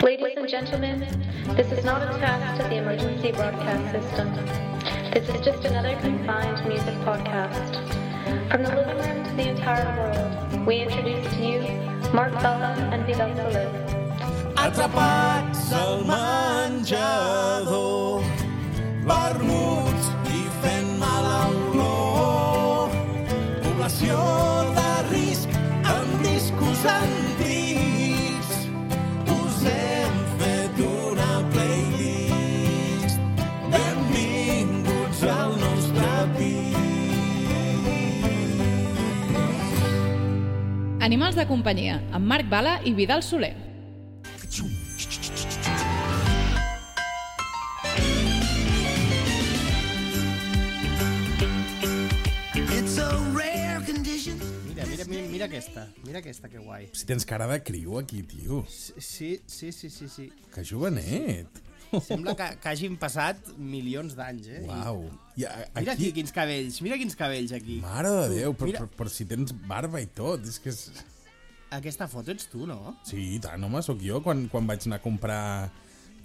Ladies and gentlemen, this is not a test of the emergency broadcast system. This is just another confined music podcast. From the living room to the entire world, we introduce to you Mark Bella and Vidal Solis. Atrapats al menjador, vermuts i fent mala olor. Població de risc amb discos antics. Animals de companyia, amb Marc Bala i Vidal Soler. It's a rare condition. Mira, mira, mira, mira aquesta. Mira aquesta, que guai. Si tens cara de criu aquí, tio. Sí, sí, sí, sí, sí. Que jovenet. Sembla que, que hagin passat milions d'anys, eh? Uau. I a, I Mira aquí quins cabells, mira quins cabells aquí. Mare de Déu, però, Mira. però, però si tens barba i tot, és que és... Aquesta foto ets tu, no? Sí, i tant, home, sóc jo quan, quan vaig anar a comprar...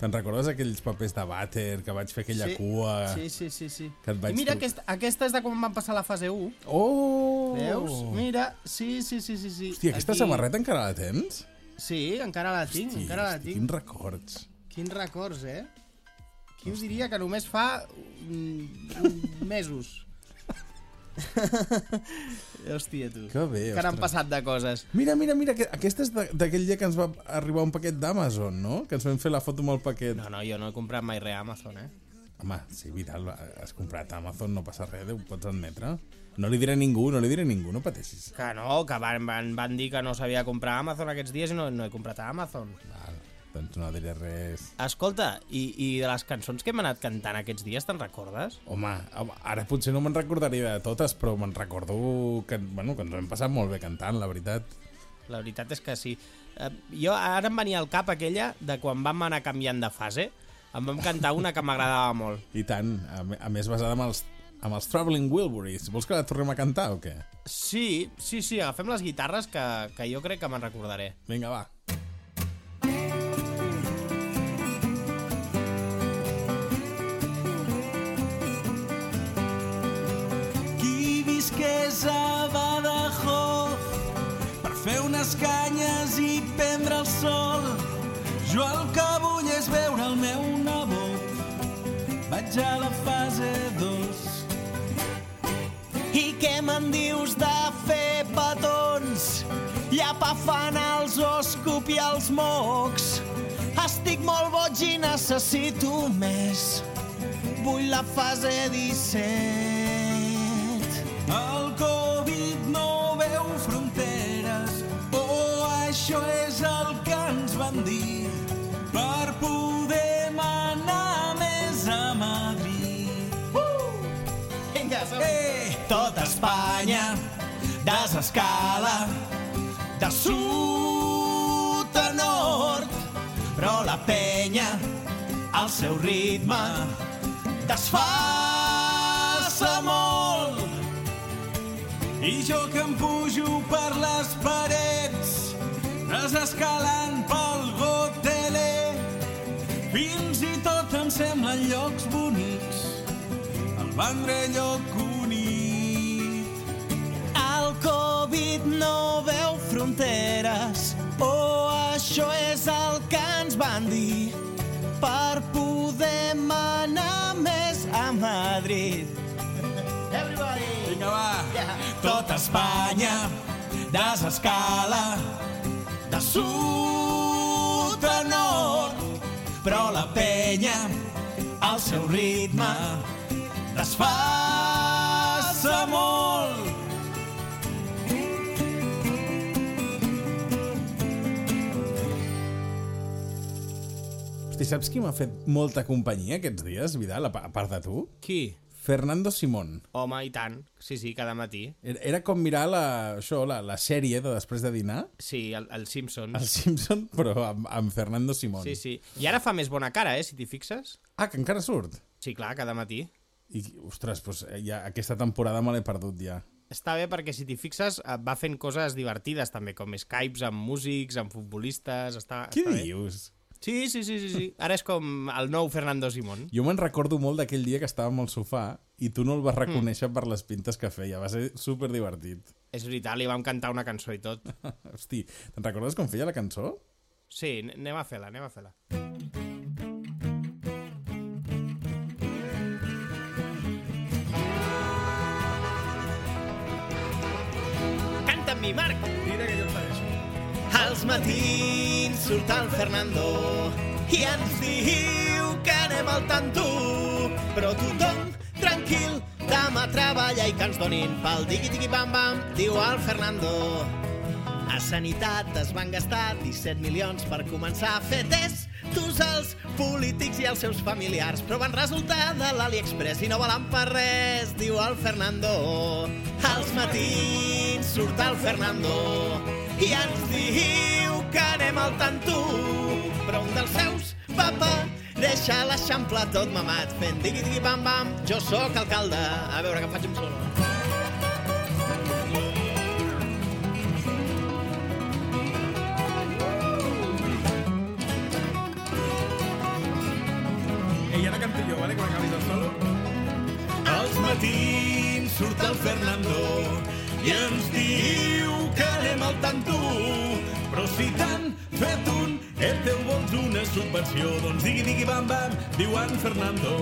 Te'n recordes aquells papers de vàter que vaig fer aquella sí. cua? Sí, sí, sí, sí. Que et vaig I mira, tru- aquesta, és de quan van passar la fase 1. Oh! Veus? Mira, sí, sí, sí, sí. sí. Hòstia, aquesta Aquí- samarreta encara la tens? Sí, encara la tinc, Hosti, encara la tinc. Quins records. Quins records, eh? Qui us diria que només fa mm, mesos? Hòstia, tu. Que bé, Que n'han passat de coses. Mira, mira, mira, que aquesta és de- d'aquell dia que ens va arribar un paquet d'Amazon, no? Que ens vam fer la foto amb el paquet. No, no, jo no he comprat mai res a Amazon, eh? Home, sí, Vidal, has comprat a Amazon, no passa res, ho pots admetre. No li diré a ningú, no li diré a ningú, no pateixis. Que no, que van, van, van dir que no sabia comprar a Amazon aquests dies i no, no he comprat a Amazon. Val, doncs no diré res. Escolta, i, i de les cançons que hem anat cantant aquests dies, te'n recordes? Home, ara potser no me'n recordaria de totes, però me'n recordo que, bueno, que ens hem passat molt bé cantant, la veritat. La veritat és que sí. Eh, jo ara em venia al cap aquella de quan vam anar canviant de fase. Em vam cantar una que m'agradava molt. I tant, a més basada amb els, amb els Traveling Wilburys. Vols que la tornem a cantar o què? Sí, sí, sí, agafem les guitarres que, que jo crec que me'n recordaré. Vinga, va. A Badajoz per fer unes canyes i prendre el sol. Jo el que vull és veure el meu nebot. Vaig a la fase 2. I què me'n dius de fer petons? Llapar fanals o escopir els mocs. Estic molt boig i necessito més. Vull la fase 17. El Covid no fronteres, oh, això és el que ens van dir per poder manar més a Madrid. Vinga, som Eh, tot Espanya desescala de sud a nord, però la penya al seu ritme desfassa molt. I jo que em pujo per les parets, desescalant pel goteler, fins i tot em semblen llocs bonics, el Vendrell o Cunit. El Covid no veu fronteres, oh, això és el que ens van dir per poder manar més a Madrid. Vinga, va. Tot Tota Espanya desescala de sud a nord, però la penya al seu ritme desfassa molt. Hosti, saps qui m'ha fet molta companyia aquests dies, Vidal, a part de tu? Qui? Fernando Simón. Home, i tant. Sí, sí, cada matí. Era, era com mirar la, això, la, la sèrie de després de dinar, Sí, el, el Simpsons. el Simpson, però amb, amb Fernando Simón. Sí, sí. I ara fa més bona cara, eh, si t'hi fixes. Ah, que encara surt? Sí, clar, cada matí. I, ostres, doncs, ja, aquesta temporada me l'he perdut ja. Està bé perquè si t'hi fixes eh, va fent coses divertides també, com Skypes amb músics, amb futbolistes... Està, Què està bé. Sí, sí, sí, sí, sí. Ara és com el nou Fernando Simón. Jo me'n recordo molt d'aquell dia que estàvem al sofà i tu no el vas reconèixer mm. per les pintes que feia. Va ser super divertit. És veritat, li vam cantar una cançó i tot. Hosti, te'n recordes com feia la cançó? Sí, anem a fer-la, anem a fer-la. Canta mi, Marc! Matins surt el Fernando i ens diu que anem al tanto. Però tothom, tranquil, demà treballa i que ens donin pel digui-digui-bam-bam, diu el Fernando. A Sanitat es van gastar 17 milions per començar a fer testos als polítics i als seus familiars, però van resultar de l'AliExpress i no valen per res, diu el Fernando. Als matins surt el Fernando i ens diu que anem al tanto, però un dels seus va aparèixer a l'Eixample tot mamat, fent digui-digui-bam-bam, jo sóc alcalde. A veure, que em faig un solo. Jo, vale? Quan acabis el solo. Als matins surt el Fernando i ens diu al tanto. Però si t'han fet un ERTE o vols una subvenció, doncs digui, digui, bam, bam, diu en Fernando.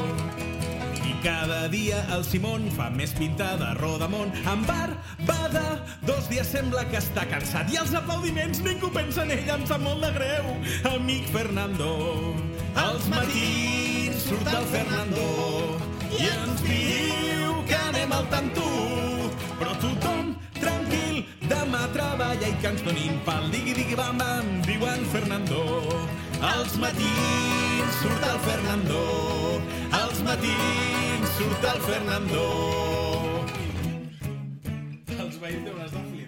I cada dia el Simón fa més pinta de Rodamont. En barbada, dos dies sembla que està cansat i els aplaudiments ningú pensa en ell, em sap molt de greu, amic Fernando. Als matins surt el Fernando i ens diu que anem al tanto. Però tothom, tranquil, demà treballa i que ens donin pal. Digui, digui, bam, bam, diu en Fernando. Als matins surt el Fernando. Als matins surt el Fernando. Els veïns de flipar.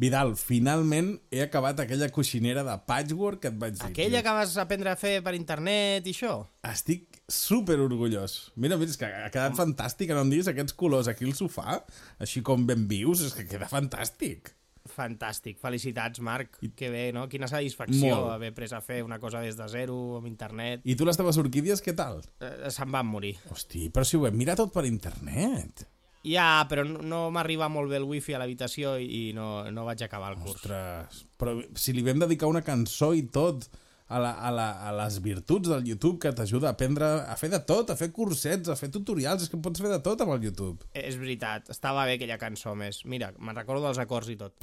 Vidal, finalment he acabat aquella coixinera de patchwork que et vaig dir. Aquella tio. que vas aprendre a fer per internet i això? Estic super orgullós. Mira, mira, és que ha quedat fantàstic. No em diguis aquests colors aquí al sofà, així com ben vius, és que queda fantàstic. Fantàstic, felicitats Marc, que bé, no? Quina satisfacció Molt. haver pres a fer una cosa des de zero, amb internet. I tu les teves orquídies, què tal? Eh, Se'n van morir. Hosti, però si ho vam mirar tot per internet. Ja, però no, no m'arriba molt bé el wifi a l'habitació i i no, no vaig acabar el curs. Ostres, però si li vam dedicar una cançó i tot a, la, a, la, a les virtuts del YouTube que t'ajuda a aprendre a fer de tot, a fer cursets, a fer tutorials, és que pots fer de tot amb el YouTube. Eh, És veritat, estava bé aquella cançó més. Mira, me'n recordo dels acords i tot.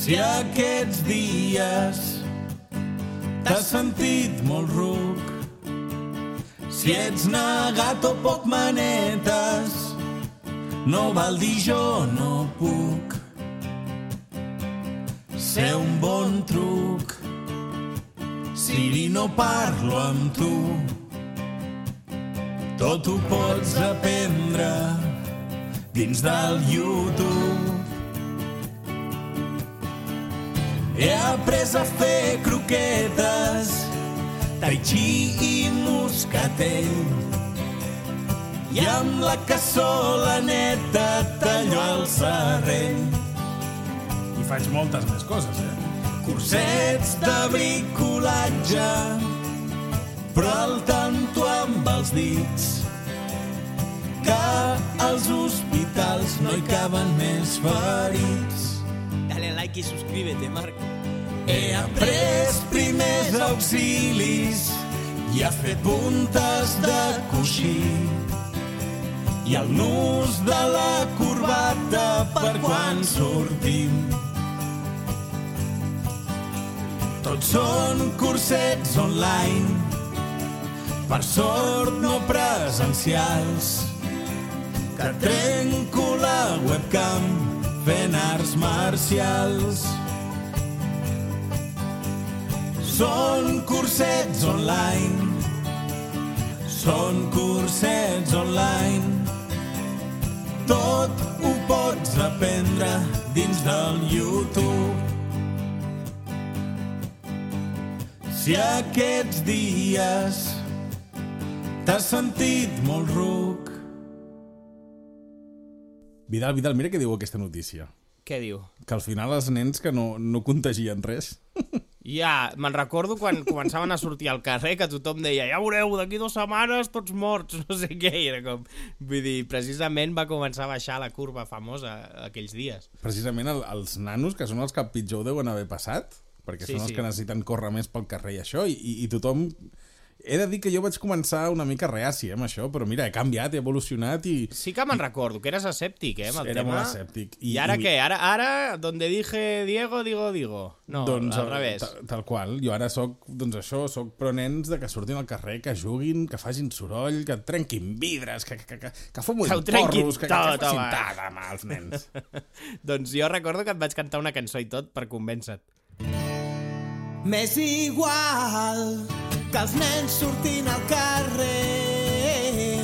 Si aquests dies t'has sentit molt ruc, si ets negat o poc manetes, no val dir jo no puc. Ser un bon truc, Siri no parlo amb tu, tot ho pots aprendre dins del YouTube. He après a fer croquetes, tai chi i moscatell. I amb la cassola neta tallo el serrell. I faig moltes més coses, eh? Cursets de bricolatge, però al tanto amb els dits. Que als hospitals no hi caben més ferits. Dale like i suscríbete, Marc. He après primers auxilis i a fer puntes de coixí i el nus de la corbata per quan sortim. Tots són cursets online, per sort no presencials, que trenco la webcam fent arts marcials. Són cursets online, són cursets online. Tot ho pots aprendre dins del YouTube. Si aquests dies t'has sentit molt ruc, Vidal, Vidal, mira què diu aquesta notícia. Què diu? Que al final els nens que no, no contagien res. Ja, me'n recordo quan començaven a sortir al carrer que tothom deia ja veureu, d'aquí dues setmanes tots morts, no sé què, i era com... Vull dir, precisament va començar a baixar la curva famosa aquells dies. Precisament el, els nanos, que són els que pitjor deuen haver passat, perquè Sí, són els sí. que necessiten córrer més pel carrer i això, i, i, i tothom... He de dir que jo vaig començar una mica reaci eh, amb això, però mira, he canviat, he evolucionat i... Sí que me'n recordo, que eres escèptic, eh, amb el Era tema. molt escèptic. I, I- ara i- què? Ara, ara, donde dije Diego, digo, digo. No, doncs, al revés. Tal, tal qual. Jo ara sóc, doncs això, sóc pro nens de que surtin al carrer, que juguin, que facin soroll, que trenquin vidres, que, que, que, que fumin Que porros, que, que, que facin tal, home, els nens. doncs jo recordo que et vaig cantar una cançó i tot per convèncer-te. M'és igual que els nens surtin al carrer.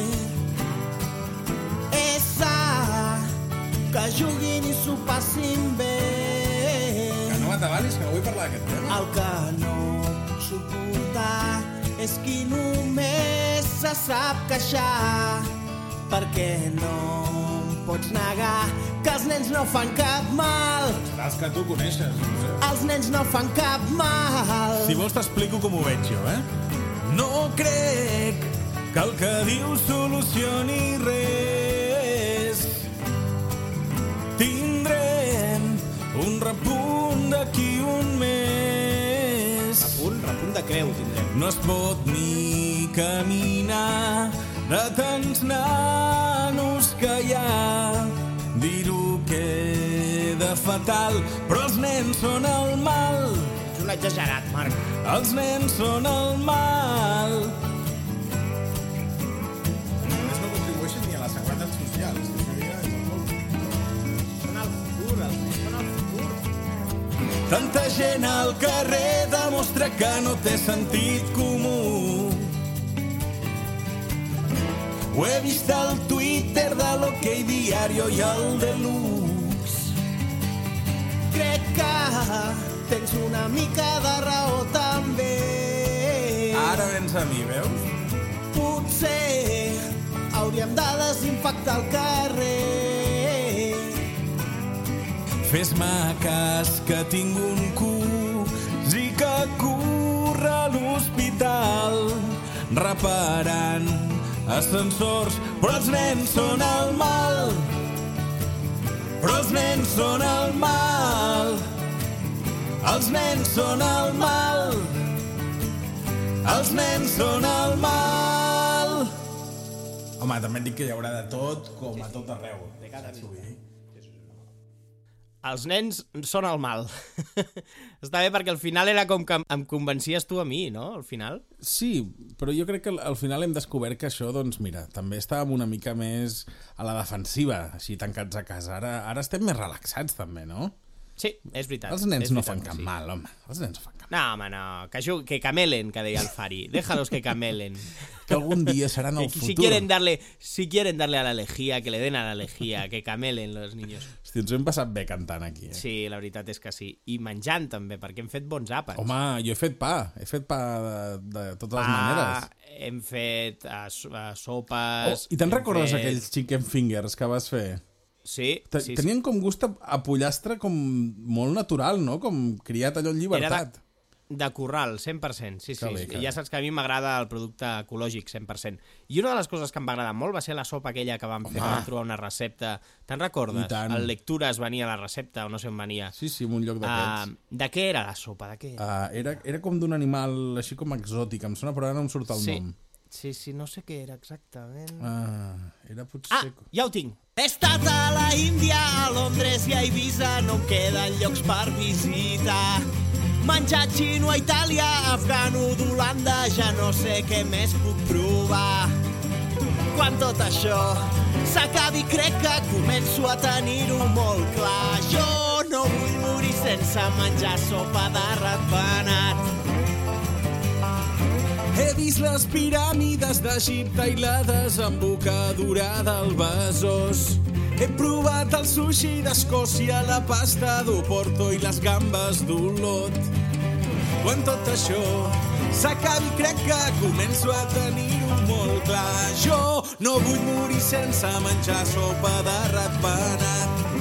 És sa que juguin i s'ho passin bé. Que no m'atabalis, que no vull parlar d'aquest tema. El que no puc suportar és qui només se sap queixar perquè no pots negar que els nens no fan cap mal Els que tu coneixes. No sé. els nens no fan cap mal Si vols t'explico com ho veig jo, eh? No crec que el que dius solucioni res. Tindrem un repunt d'aquí un mes. Un repunt de creu tindrem. No es pot ni caminar de tants nanos que hi ha. Dir-ho queda fatal, però els nens són el mal. És un exagerat, Marc. Els nens són el mal. Els no contribueixen ni a la seguretat social. Són el futur, els nens són el futur. Tanta gent al carrer demostra que no té sentit comú. Ho he vist al Twitter de l'OK Diario i el Deluxe. crec que tens una mica de raó també Ara vens a mi, veus? potser hauríem de desinfectar el carrer Fes-me cas que tinc un cosí que curra a l'hospital reparant ascensors, però els nens són el mal. Però els nens són el mal. Els nens són el mal. Els nens són el mal. Home, també et dic que hi haurà de tot, com a tot arreu. Què vull dir? Els nens són el mal. Està bé perquè al final era com que em convencies tu a mi, no? Al final. Sí, però jo crec que al- al final hem descobert que això, doncs mira, també estàvem una mica més a la defensiva, així tancats a casa. Ara, ara estem més relaxats també, no? Sí, és veritat. Els nens no fan cap sí. mal, home. Els nens no fan cap No, home, no. Que, ju- que camelen, que deia el Fari. Déjalos que camelen. Que algun dia seran el futur. si quieren darle, si quieren darle a la lejía, que le den a la lejía, que camelen los niños. Hosti, ens ho hem passat bé cantant aquí, eh? Sí, la veritat és que sí. I menjant també, perquè hem fet bons àpats. Home, jo he fet pa. He fet pa de, de totes les Pa, maneres. hem fet uh, Oh, sopes... I te'n recordes fet- aquells chicken fingers que vas fer? Sí, Te- sí, sí. Tenien com gust a, a pollastre com molt natural, no? Com criat allò en Era llibertat. de, de corral, 100%. Sí, sí. Que bé, que ja saps que a mi m'agrada el producte ecològic, 100%. I una de les coses que em va agradar molt va ser la sopa aquella que vam fer, que Home. vam trobar una recepta. Te'n recordes? I tant. El Lectures venia la recepta, o no sé on venia. Sí, sí, en un lloc Uh, d'aquests. de què era la sopa? De què? Uh, era, era com d'un animal així com exòtic, em sona, però ara no em surt el sí. nom. sí, sí, no sé què era exactament. Uh, era Ah, potser... ja ho tinc. He estat a la Índia, a Londres i a Eivissa, no em queden llocs per visitar. Menjar xino a Itàlia, afgano d'Holanda, ja no sé què més puc provar. Quan tot això s'acabi crec que començo a tenir-ho molt clar. Jo no vull morir sense menjar sopa de ratpenat. He vist les piràmides d'Egipte i la desembocadura del Besòs. He provat el sushi d'Escòcia, la pasta d'Oporto i les gambes d'Olot. Quan tot això s'acabi crec que començo a tenir-ho molt clar. Jo no vull morir sense menjar sopa de ratpenat.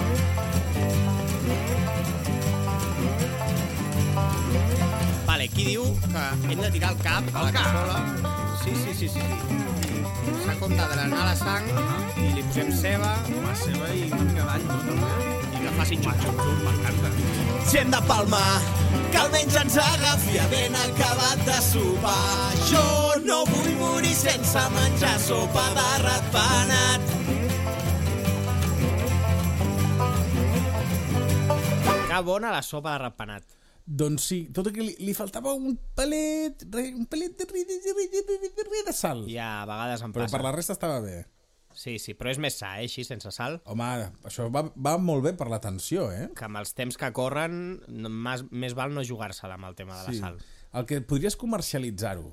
Qui diu que hem de tirar el cap a la cassola? Sí, sí, sí, sí. sí. S'ha com de drenar la sang i li posem ceba La seva i una mica d'all, no? També. i que faci xup-xup. M'encanta. Hem de palmar, que almenys ens agafi a ben acabat de sopar. Jo no vull morir sense menjar sopa de ratpenat. Que bona la sopa de ratpenat. Doncs sí, tot i que li, li faltava un pelet, re, un pelet de, de, de, de, de, de, de, de sal. Ja, a vegades em Però passa. per la resta estava bé. Sí, sí, però és més sa, eh, així, sense sal. Home, això va, va molt bé per l'atenció, eh? Que amb els temps que corren, més, més val no jugar-se-la amb el tema de la sal. El que podries comercialitzar-ho.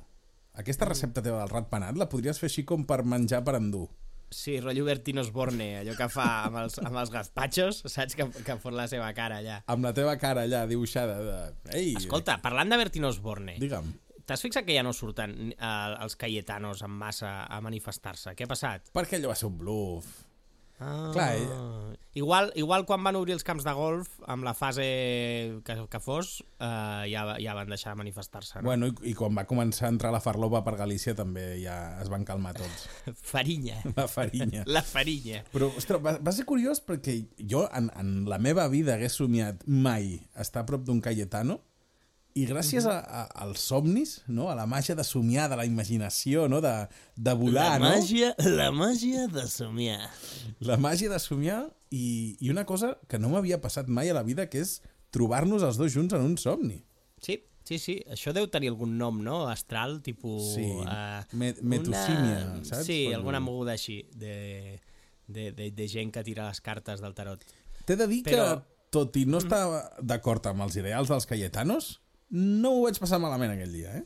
Aquesta recepta teva del ratpenat la podries fer així com per menjar per endur. Sí, rotllo Bertino Osborne, allò que fa amb els, amb els gazpachos, saps? Que, que fot la seva cara allà. Amb la teva cara allà dibuixada de... Ei, Escolta, parlant de Bertino Osborne, Digue'm. t'has fixat que ja no surten eh, els cayetanos en massa a manifestar-se? Què ha passat? Perquè allò va ser un bluff. Ah. Clar, ell- Igual, igual quan van obrir els camps de golf, amb la fase que, que fos, eh, ja, ja van deixar de manifestar-se. No? Bueno, i, i quan va començar a entrar la farlopa per Galícia també ja es van calmar tots. Farinya. La farinya. La farinya. Però, ostres, va, va ser curiós perquè jo en, en la meva vida hagués somiat mai estar a prop d'un Cayetano i gràcies a, a, als somnis, no? a la màgia de somiar, de la imaginació, no? de, de volar, no? la màgia de somiar. La màgia de somiar i, i una cosa que no m'havia passat mai a la vida, que és trobar-nos els dos junts en un somni. Sí, sí, sí. Això deu tenir algun nom, no? Astral, tipus... Sí, eh, me- metosímia, saps? Sí, Quan- alguna moguda així de, de, de, de gent que tira les cartes del tarot. T'he de dir Però- que, tot i no estar d'acord amb els ideals dels Cayetanos, no ho vaig passar malament aquell dia, eh?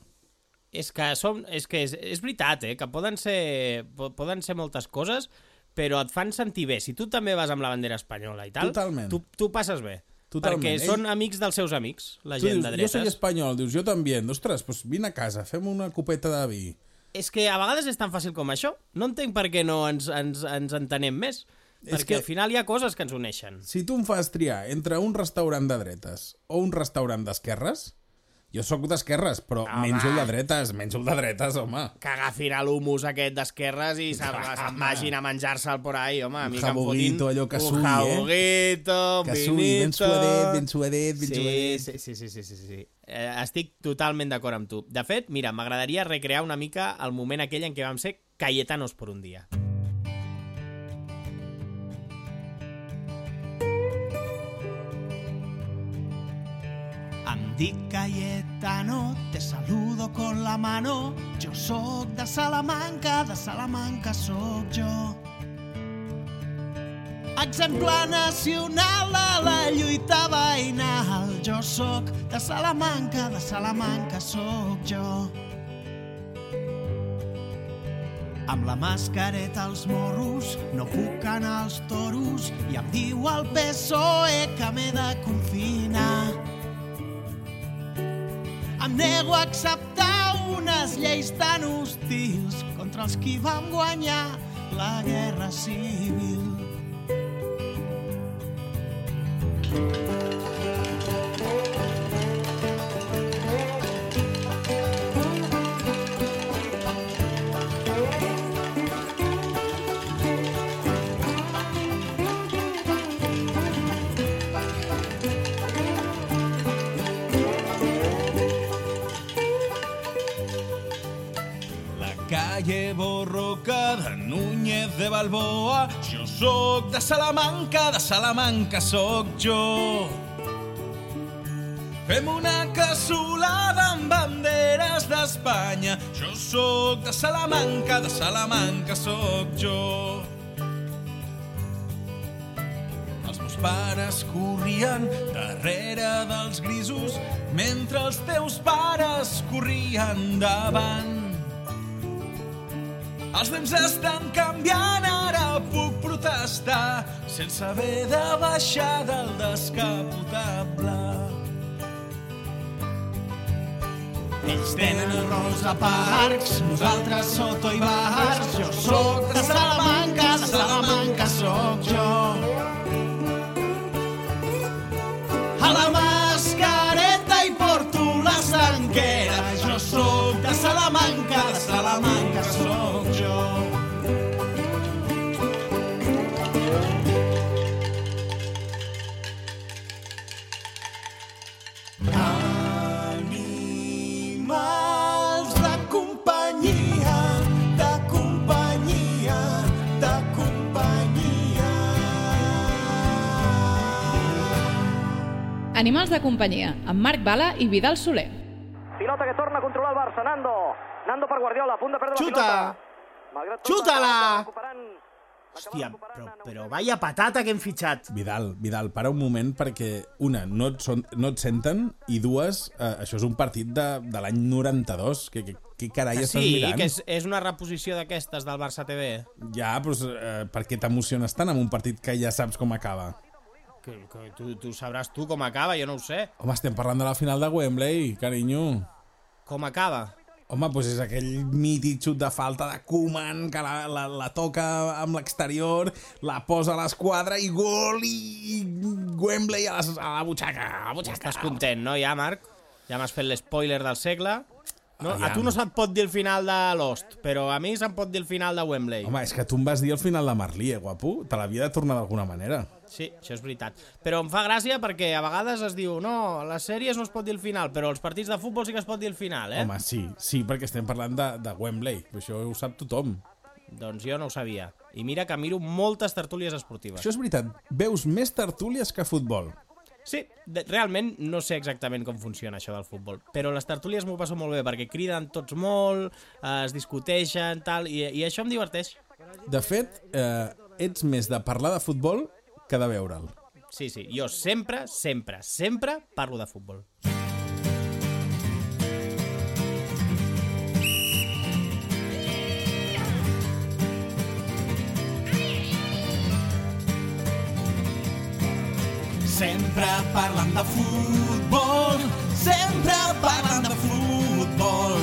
És que, som, és, que és, és veritat, eh? Que poden ser, po- poden ser moltes coses, però et fan sentir bé. Si tu també vas amb la bandera espanyola i tal, Totalment. tu, tu passes bé. Totalment. Perquè Ell- són amics dels seus amics, la Tu gent dius, de jo dretes. soy espanyol, dius, jo també. Ostres, pues vine a casa, fem una copeta de vi. És que a vegades és tan fàcil com això. No entenc per què no ens, ens, ens entenem més. És Perquè que- al final hi ha coses que ens uneixen. Si tu em fas triar entre un restaurant de dretes o un restaurant d'esquerres, jo sóc d'esquerres, però Home. menjo el de dretes, menjo el de dretes, home. Que agafin l'humus aquest d'esquerres i se'n se'n vagin a menjar-se'l por ahí, home. A mi Un que jabuguito, allò que un sui, eh? jabuguito, un Que sui, ben vinito... suadet, ben suadet, ben sí, suadet. Sí, sí, sí, sí, sí, sí. Eh, estic totalment d'acord amb tu. De fet, mira, m'agradaria recrear una mica el moment aquell en què vam ser Cayetanos por un dia. Em dic Cayetano, te saludo con la mano. Jo sóc de Salamanca, de Salamanca sóc jo. Exemple nacional a la lluita veïnal. Jo sóc de Salamanca, de Salamanca sóc jo. Amb la mascareta als morros no puc anar als toros i em diu el PSOE que m'he de confinar. Nego a acceptar unes lleis tan hostils contra els qui vam guanyar la guerra civil. La calle Borroca de Núñez de Balboa. Jo sóc de Salamanca, de Salamanca sóc jo. Fem una cassolada amb banderes d'Espanya. Jo sóc de Salamanca, de Salamanca sóc jo. Els meus pares corrien darrere dels grisos mentre els teus pares corrien davant. Els temps estan canviant, ara puc protestar sense haver de baixar del descapotable. Ells tenen Rosa Parks, nosaltres Soto i Bars. Jo sóc de Salamanca, Salamanca sóc jo. A la mascareta hi porto la sanguera. Jo sóc de Salamanca, de Salamanca sóc Animals de companyia, amb Marc Bala i Vidal Soler. Pilota que torna a controlar el Barça, Nando. Nando per Guardiola, a punt de perdre Xuta! la pilota. Xuta-la! Hòstia, però, però vaya patata que hem fitxat. Vidal, Vidal, para un moment perquè, una, no et, son, no et senten i dues, eh, això és un partit de, de l'any 92. Que, que, que carai Que estàs sí, mirant? que és, és una reposició d'aquestes del Barça TV. Ja, però eh, per què t'emociones tant amb un partit que ja saps com acaba? Que, que tu, tu sabràs tu com acaba, jo no ho sé. Home, estem parlant de la final de Wembley, carinyo. Com acaba? Home, doncs és aquell mític xut de falta de Koeman que la, la, la toca amb l'exterior, la posa a l'esquadra i gol i Wembley a, les, a la butxaca. A la butxaca. Estàs content, no, ja, Marc? Ja m'has fet l'espoiler del segle. No, a tu no se't pot dir el final de Lost, però a mi se'm pot dir el final de Wembley. Home, és que tu em vas dir al final de Marlí, eh, guapo? Te l'havia de tornar d'alguna manera. Sí, això és veritat. Però em fa gràcia perquè a vegades es diu no, a les sèries no es pot dir el final, però als partits de futbol sí que es pot dir el final, eh? Home, sí, sí, perquè estem parlant de, de Wembley. Això ho sap tothom. Doncs jo no ho sabia. I mira que miro moltes tertúlies esportives. Això és veritat. Veus més tertúlies que futbol. Sí, de, realment no sé exactament com funciona això del futbol, però les tertúlies m'ho passo molt bé perquè criden tots molt, eh, es discuteixen, tal, i, i això em diverteix. De fet, eh, ets més de parlar de futbol que de veure'l. Sí, sí, jo sempre, sempre, sempre parlo de futbol. Sempre parlant de futbol, sempre parlant de futbol,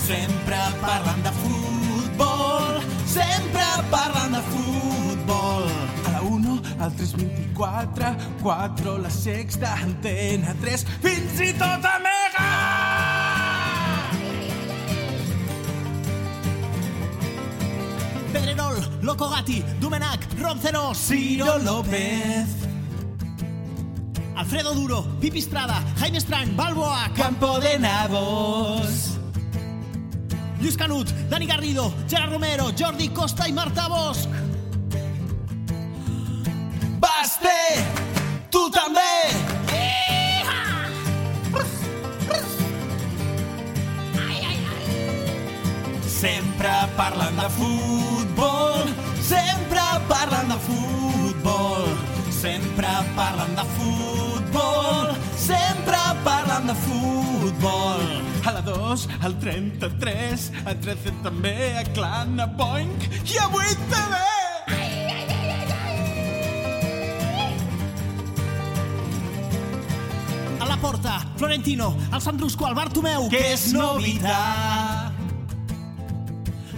sempre parlant de futbol, sempre parlant de futbol. A la 1, al 324, 4, la sexta, antena 3, fins i tot a Mega! Pedrerol, Loco Gatti, Dumenac, Roncero, Ciro López, Alfredo Duro, Pipi Estrada, Jaime Estrany, Balboa, Campo de Nabos, Lluís Canut, Dani Garrido, Gerard Romero, Jordi Costa i Marta Bosch. Basté, tu també! Sempre parlant de futbol, 32, al 33, al 13 també, a Clan, a Boing i a 8 també! A la porta, Florentino, al Sant Drusco, al Bartomeu, que, que és novitat.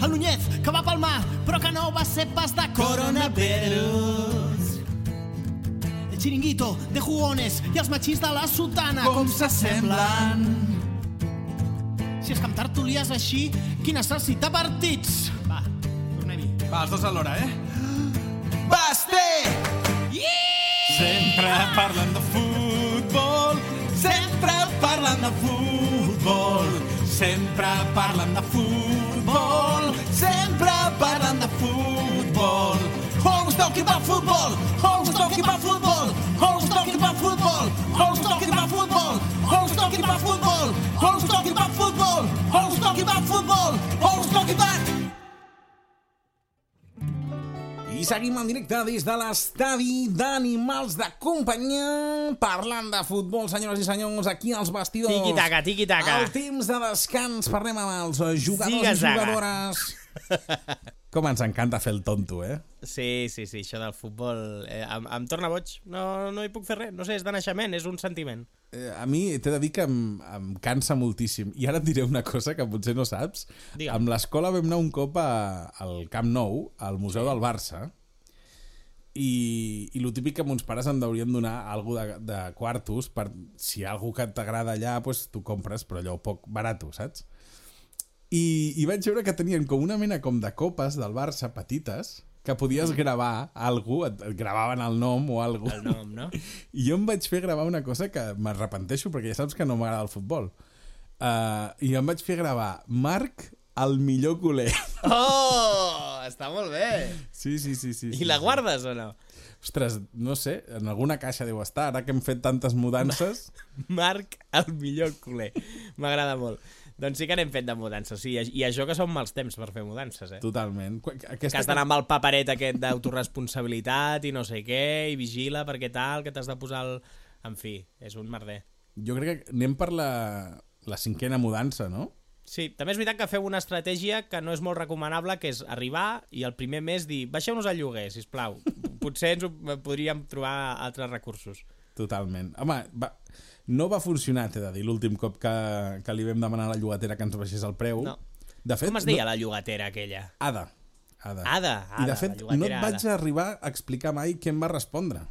El Núñez, que va palmar, però que no va ser pas de coronavirus xiringuito, de jugones i els matxins de la sotana. Com s'assemblen? Si és que amb tertulies així, qui necessita partits? Va, tornem-hi. Va, els dos alhora, eh? Basté! Sempre parlant de futbol, sempre parlant de futbol, sempre parlant de futbol, sempre parlant de futbol. Who's talking about football? Who's talking about football? Who's talking about football? Who's talking about football? Who's talking Holmes talking about football! Holmes talking about... I seguim en directe des de l'estadi d'animals de companyia parlant de futbol, senyores i senyors, aquí als vestidors. Tiki-taka, tiki-taka. El temps de descans parlem amb els jugadors Ziga, i jugadores. Com ens encanta fer el tonto, eh? Sí, sí, sí, això del futbol eh, em, em torna boig. No, no hi puc fer res. No sé, és de naixement, és un sentiment. Eh, A mi t'he de dir que em, em cansa moltíssim. I ara et diré una cosa que potser no saps. Digue'm. Amb l'escola vam anar un cop a, al Camp Nou, al Museu del Barça, i, i lo típic que mons pares em deurien donar algo de, de quartos per si hi ha algú que t'agrada allà, doncs tu compres, però allò poc barato, saps? I, i vaig veure que tenien com una mena com de copes del Barça petites que podies gravar algú, et, et gravaven el nom o algú. El nom, no? I jo em vaig fer gravar una cosa que m'arrepenteixo perquè ja saps que no m'agrada el futbol. Uh, I em vaig fer gravar Marc, el millor culer. Oh! Està molt bé. Sí, sí, sí. sí I sí, la sí. guardes o no? Ostres, no sé, en alguna caixa deu estar, ara que hem fet tantes mudances. Marc, el millor culer. M'agrada molt. Doncs sí que n'hem fet de mudances, sí. I això que són mals temps per fer mudances, eh? Totalment. Qu- Que Aquesta has d'anar amb el paperet aquest d'autoresponsabilitat i no sé què, i vigila perquè tal, que t'has de posar el... En fi, és un merder. Jo crec que anem per la, la cinquena mudança, no? Sí, també és veritat que feu una estratègia que no és molt recomanable, que és arribar i el primer mes dir baixeu-nos al lloguer, sisplau. Potser ens ho, podríem trobar altres recursos. Totalment. Home, va, no va funcionar, t'he de dir, l'últim cop que, que li vam demanar a la llogatera que ens baixés el preu. No. De fet, Com es deia la llogatera aquella? No, Ada. Ada. Ada, I de Ada, fet, no et vaig Ada. arribar a explicar mai què em va respondre.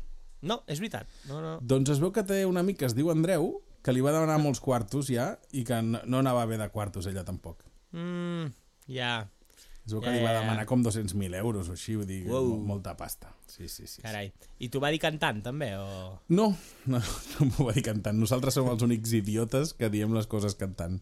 No, és veritat. No, no. Doncs es veu que té un amic que es diu Andreu, que li va demanar molts quartos ja, i que no, no anava bé de quartos ella tampoc. Mm, ja, Es veu que Ja, li va demanar com 200.000 euros o així, vull dir, mo- molta pasta. Sí, sí, sí. carai. I t'ho va dir cantant, també? O... No, no, no m'ho va dir cantant. Nosaltres som els únics idiotes que diem les coses cantant.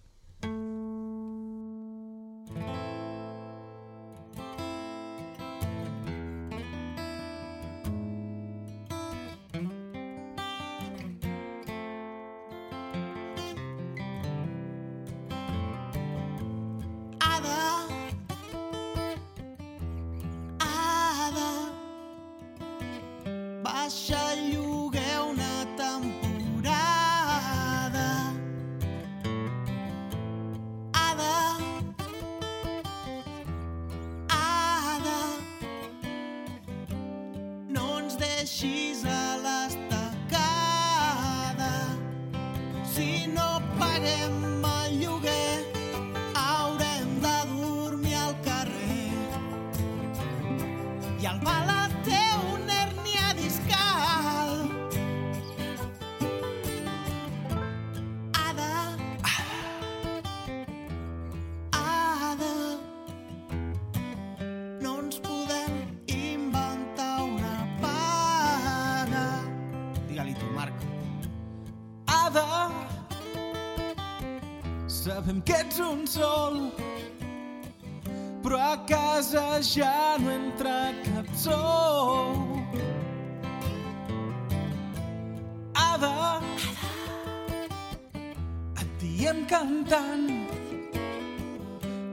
Un sol, però a casa ja no entra cap sol. Ada, et diem cantant,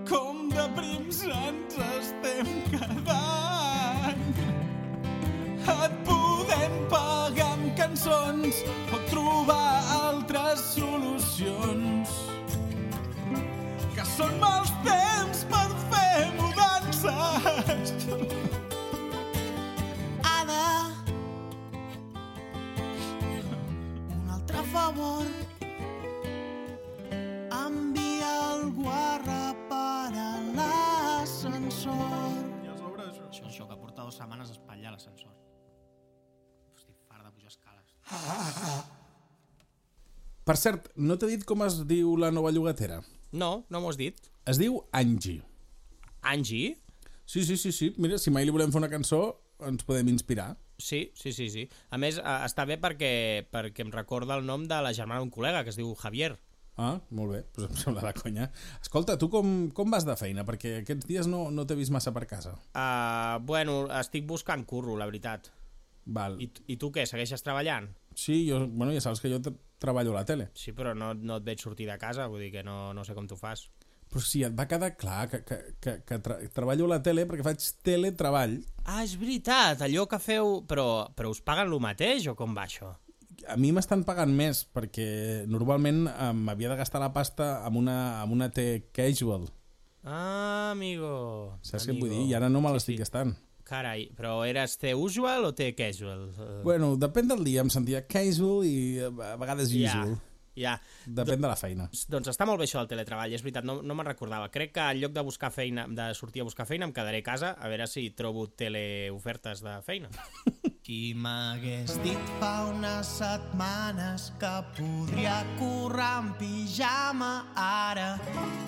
com de prims ens estem quedant. Et podem pagar amb cançons o trobar altres solucions. Dues setmanes espatllar l'ascensor. Estic fart de pujar escales. Per cert, no t'he dit com es diu la nova llogatera? No, no m'ho has dit. Es diu Angie. Angie? Sí, sí, sí, sí. Mira, si mai li volem fer una cançó, ens podem inspirar. Sí, sí, sí, sí. A més, eh, està bé perquè, perquè em recorda el nom de la germana d'un col·lega, que es diu Javier. Ah, molt bé, doncs em sembla de conya. Escolta, tu com, com vas de feina? Perquè aquests dies no, no t'he vist massa per casa. Uh, bueno, estic buscant curro, la veritat. Val. I, I tu què, segueixes treballant? Sí, jo, bueno, ja saps que jo tre- treballo a la tele. Sí, però no, no et veig sortir de casa, vull dir que no, no sé com tu fas. Però sí, et va quedar clar que, que, que, que tra treballo a la tele perquè faig teletreball. Ah, és veritat, allò que feu... Però, però us paguen el mateix o com va això? A mi m'estan pagant més perquè normalment m'havia de gastar la pasta amb una, amb una T-Casual. Ah, amigo. Saps què amigo. vull dir? I ara no me Sí, l'estic sí. gastant. Carai, però eres T-usual o T-casual? Eh, Bueno, depèn del dia, em sentia casual i eh, a vegades ja, usual. ja. Depèn de la feina. Doncs està molt bé això del teletreball, és veritat, no, no me'n recordava. Crec que en lloc de buscar feina, de sortir a buscar feina, em quedaré a casa a veure si trobo teleofertes de feina. Qui m'hagués dit fa unes setmanes que podria currar en pijama ara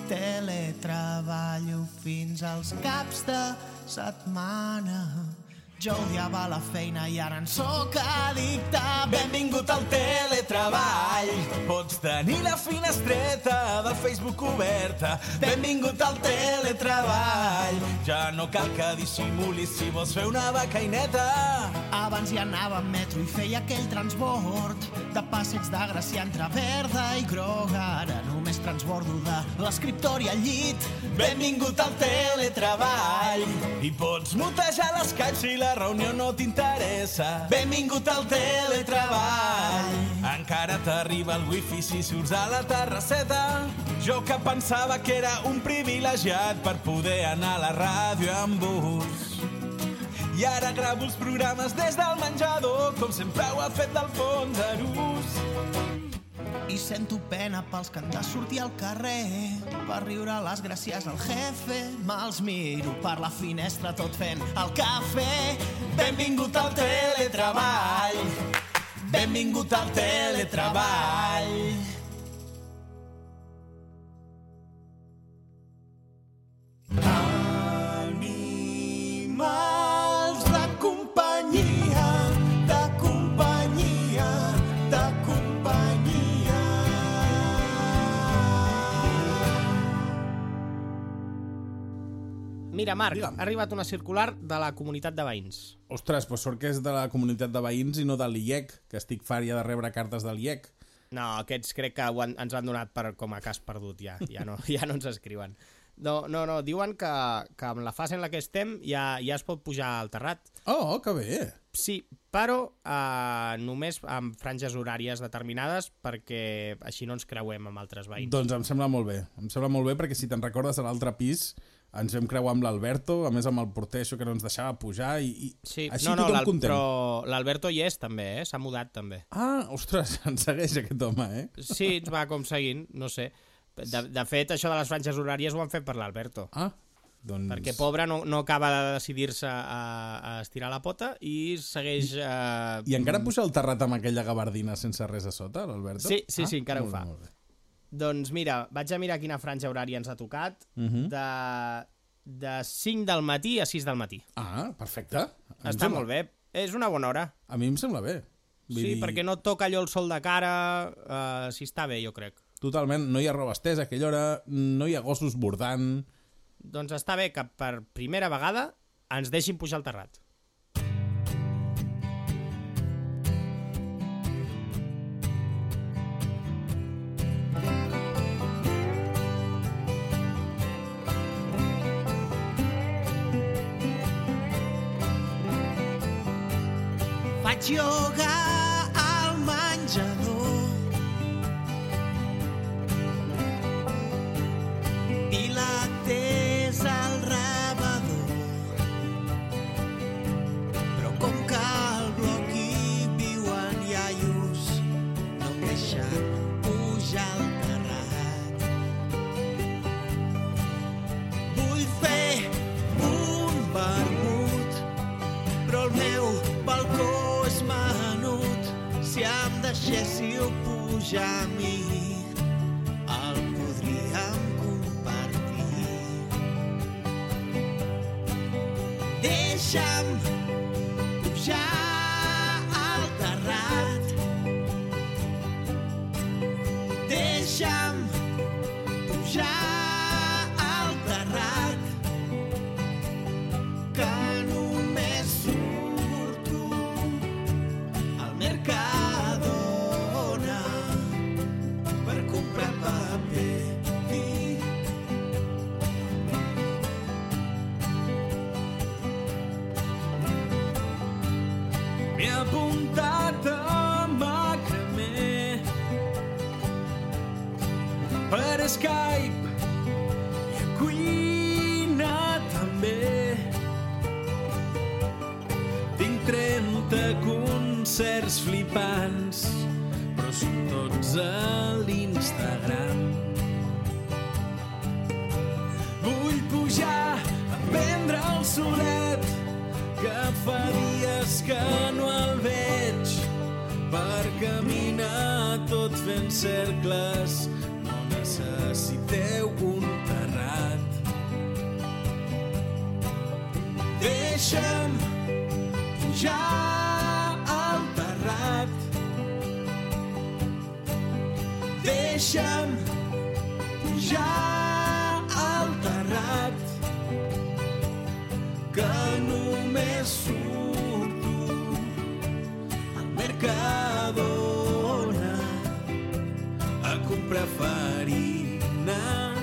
teletreballo fins als caps de setmana jo odiava la feina i ara en sóc addicte. Benvingut al teletreball. Pots tenir la finestreta del Facebook oberta. Benvingut al teletreball. Ja no cal que dissimulis si vols fer una becaineta. Abans hi anava en metro i feia aquell transbord de passeig de Gràcia entre verda i groga. Ara només transbordo de l'escriptori al llit. Benvingut al teletreball. I pots mutejar l'Skype si la reunió no t'interessa. Benvingut al teletreball. Encara t'arriba el wifi si surts a la terrasseta. Jo que pensava que era un privilegiat per poder anar a la ràdio amb bus. I ara gravo els programes des del menjador, com sempre ho ha fet del fons Arús. I sento pena pels que han de sortir al carrer per riure les gràcies al jefe. Me'ls miro per la finestra tot fent el cafè. Benvingut al teletreball. Benvingut al teletreball. Animals Mira, Marc, Digue'm. ha arribat una circular de la comunitat de veïns. Ostres, doncs sort que és de la comunitat de veïns i no de l'IEC, que estic fària de rebre cartes de l'IEC. No, aquests crec que han, ens han donat per, com a cas perdut ja, ja no, ja no ens escriuen. No, no, no, diuen que, que amb la fase en la que estem ja, ja es pot pujar al terrat. Oh, que bé! Sí, però eh, només amb franges horàries determinades perquè així no ens creuem amb altres veïns. Doncs em sembla molt bé. Em sembla molt bé perquè si te'n recordes a l'altre pis ens vam creuar amb l'Alberto, a més amb el porter això que no ens deixava pujar i, i Sí, així no, no, tothom content. però l'Alberto hi és també, eh? s'ha mudat també. Ah, ostres, ens segueix aquest home, eh? Sí, ens va com seguint, no sé. De, de fet, això de les franges horàries ho han fet per l'Alberto. Ah, doncs... Perquè pobre no, no acaba de decidir-se a, a estirar la pota i segueix... Eh... I encara puja el terrat amb aquella gabardina sense res a sota, l'Alberto? Sí, sí, sí, encara ho molt bé, fa. molt bé. Doncs mira, vaig a mirar quina franja horària ens ha tocat. Mhm. de, de 5 del matí a 6 del matí. Ah, perfecte. Em Està sembla- molt bé. És una bona hora. A mi em sembla bé. Vull Sí, dir, perquè no toca allò el sol de cara. Uh, sí, està bé, jo crec. Totalment, no hi ha roba estesa a aquella hora, no hi ha gossos bordant... Doncs està bé que per primera vegada ens deixin pujar al terrat. Faig tot a comprar farina.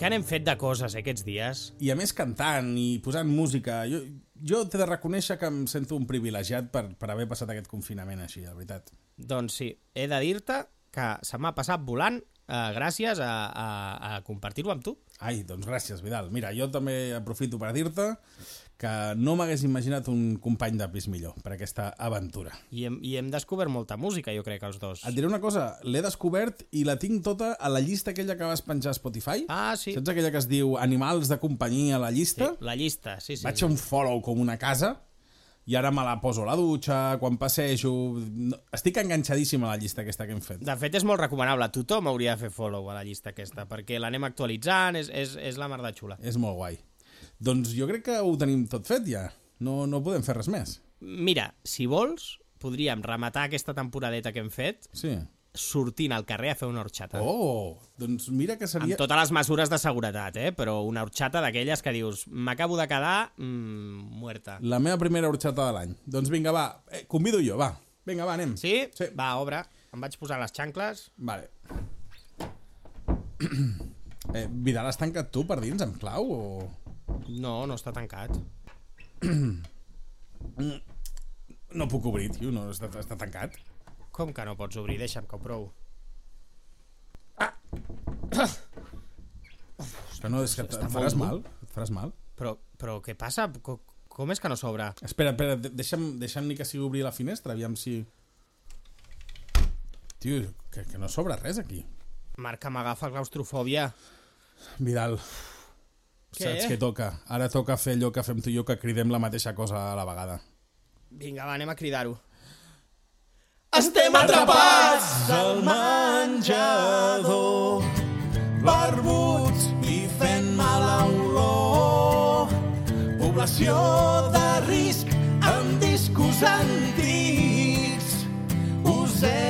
Què n'hem fet de coses eh, aquests dies? I a més cantant i posant música. Jo, jo t'he de reconèixer que em sento un privilegiat per, per haver passat aquest confinament així, de veritat. Doncs sí, he de dir-te que se m'ha passat volant eh, gràcies a, a, a compartir-ho amb tu. Ai, doncs gràcies, Vidal. Mira, jo també aprofito per dir-te que no m'hagués imaginat un company de pis millor per aquesta aventura. I hem, I hem descobert molta música, jo crec, els dos. Et diré una cosa, l'he descobert i la tinc tota a la llista aquella que vas penjar a Spotify. Ah, sí. Saps aquella que es diu Animals de companyia a la sí. llista? La llista, sí, sí. Vaig a un follow com una casa i ara me la poso a la dutxa, quan passejo... Estic enganxadíssim a la llista aquesta que hem fet. De fet, és molt recomanable. Tothom hauria de fer follow a la llista aquesta, perquè l'anem actualitzant, és, és, és la mar de xula. És molt guai. Doncs jo crec que ho tenim tot fet ja. No, no podem fer res més. Mira, si vols, podríem rematar aquesta temporadeta que hem fet Sí. sortint al carrer a fer una horxata. Oh, doncs mira que seria... Amb totes les mesures de seguretat, eh? Però una horxata d'aquelles que dius m'acabo de quedar mmm, muerta. La meva primera horxata de l'any. Doncs vinga, va, eh, convido jo, va. Vinga, va, anem. Sí? Sí. Va, obre. Em vaig posar les xancles. Vale. Eh, Vidal, has tancat tu per dins amb clau o...? No, no està tancat. No puc obrir, tio, no, està, està tancat. Com que no pots obrir? Deixa'm que ho provo. Que no, és que et, faràs mal. Et faràs mal. Però, però què passa? Com, com és que no s'obre? Espera, espera, de- deixa'm, deixa'm ni que sigui obrir la finestra, aviam si... Tio, que, que no sobra res aquí. Marc, que m'agafa claustrofòbia. Vidal, Què? saps què toca? Ara toca fer allò que fem tu i jo, que cridem la mateixa cosa a la vegada. Vinga, va, anem a cridar-ho. Estem atrapats al menjador, barbuts i fent mala olor. Població de risc amb discos antics. Us hem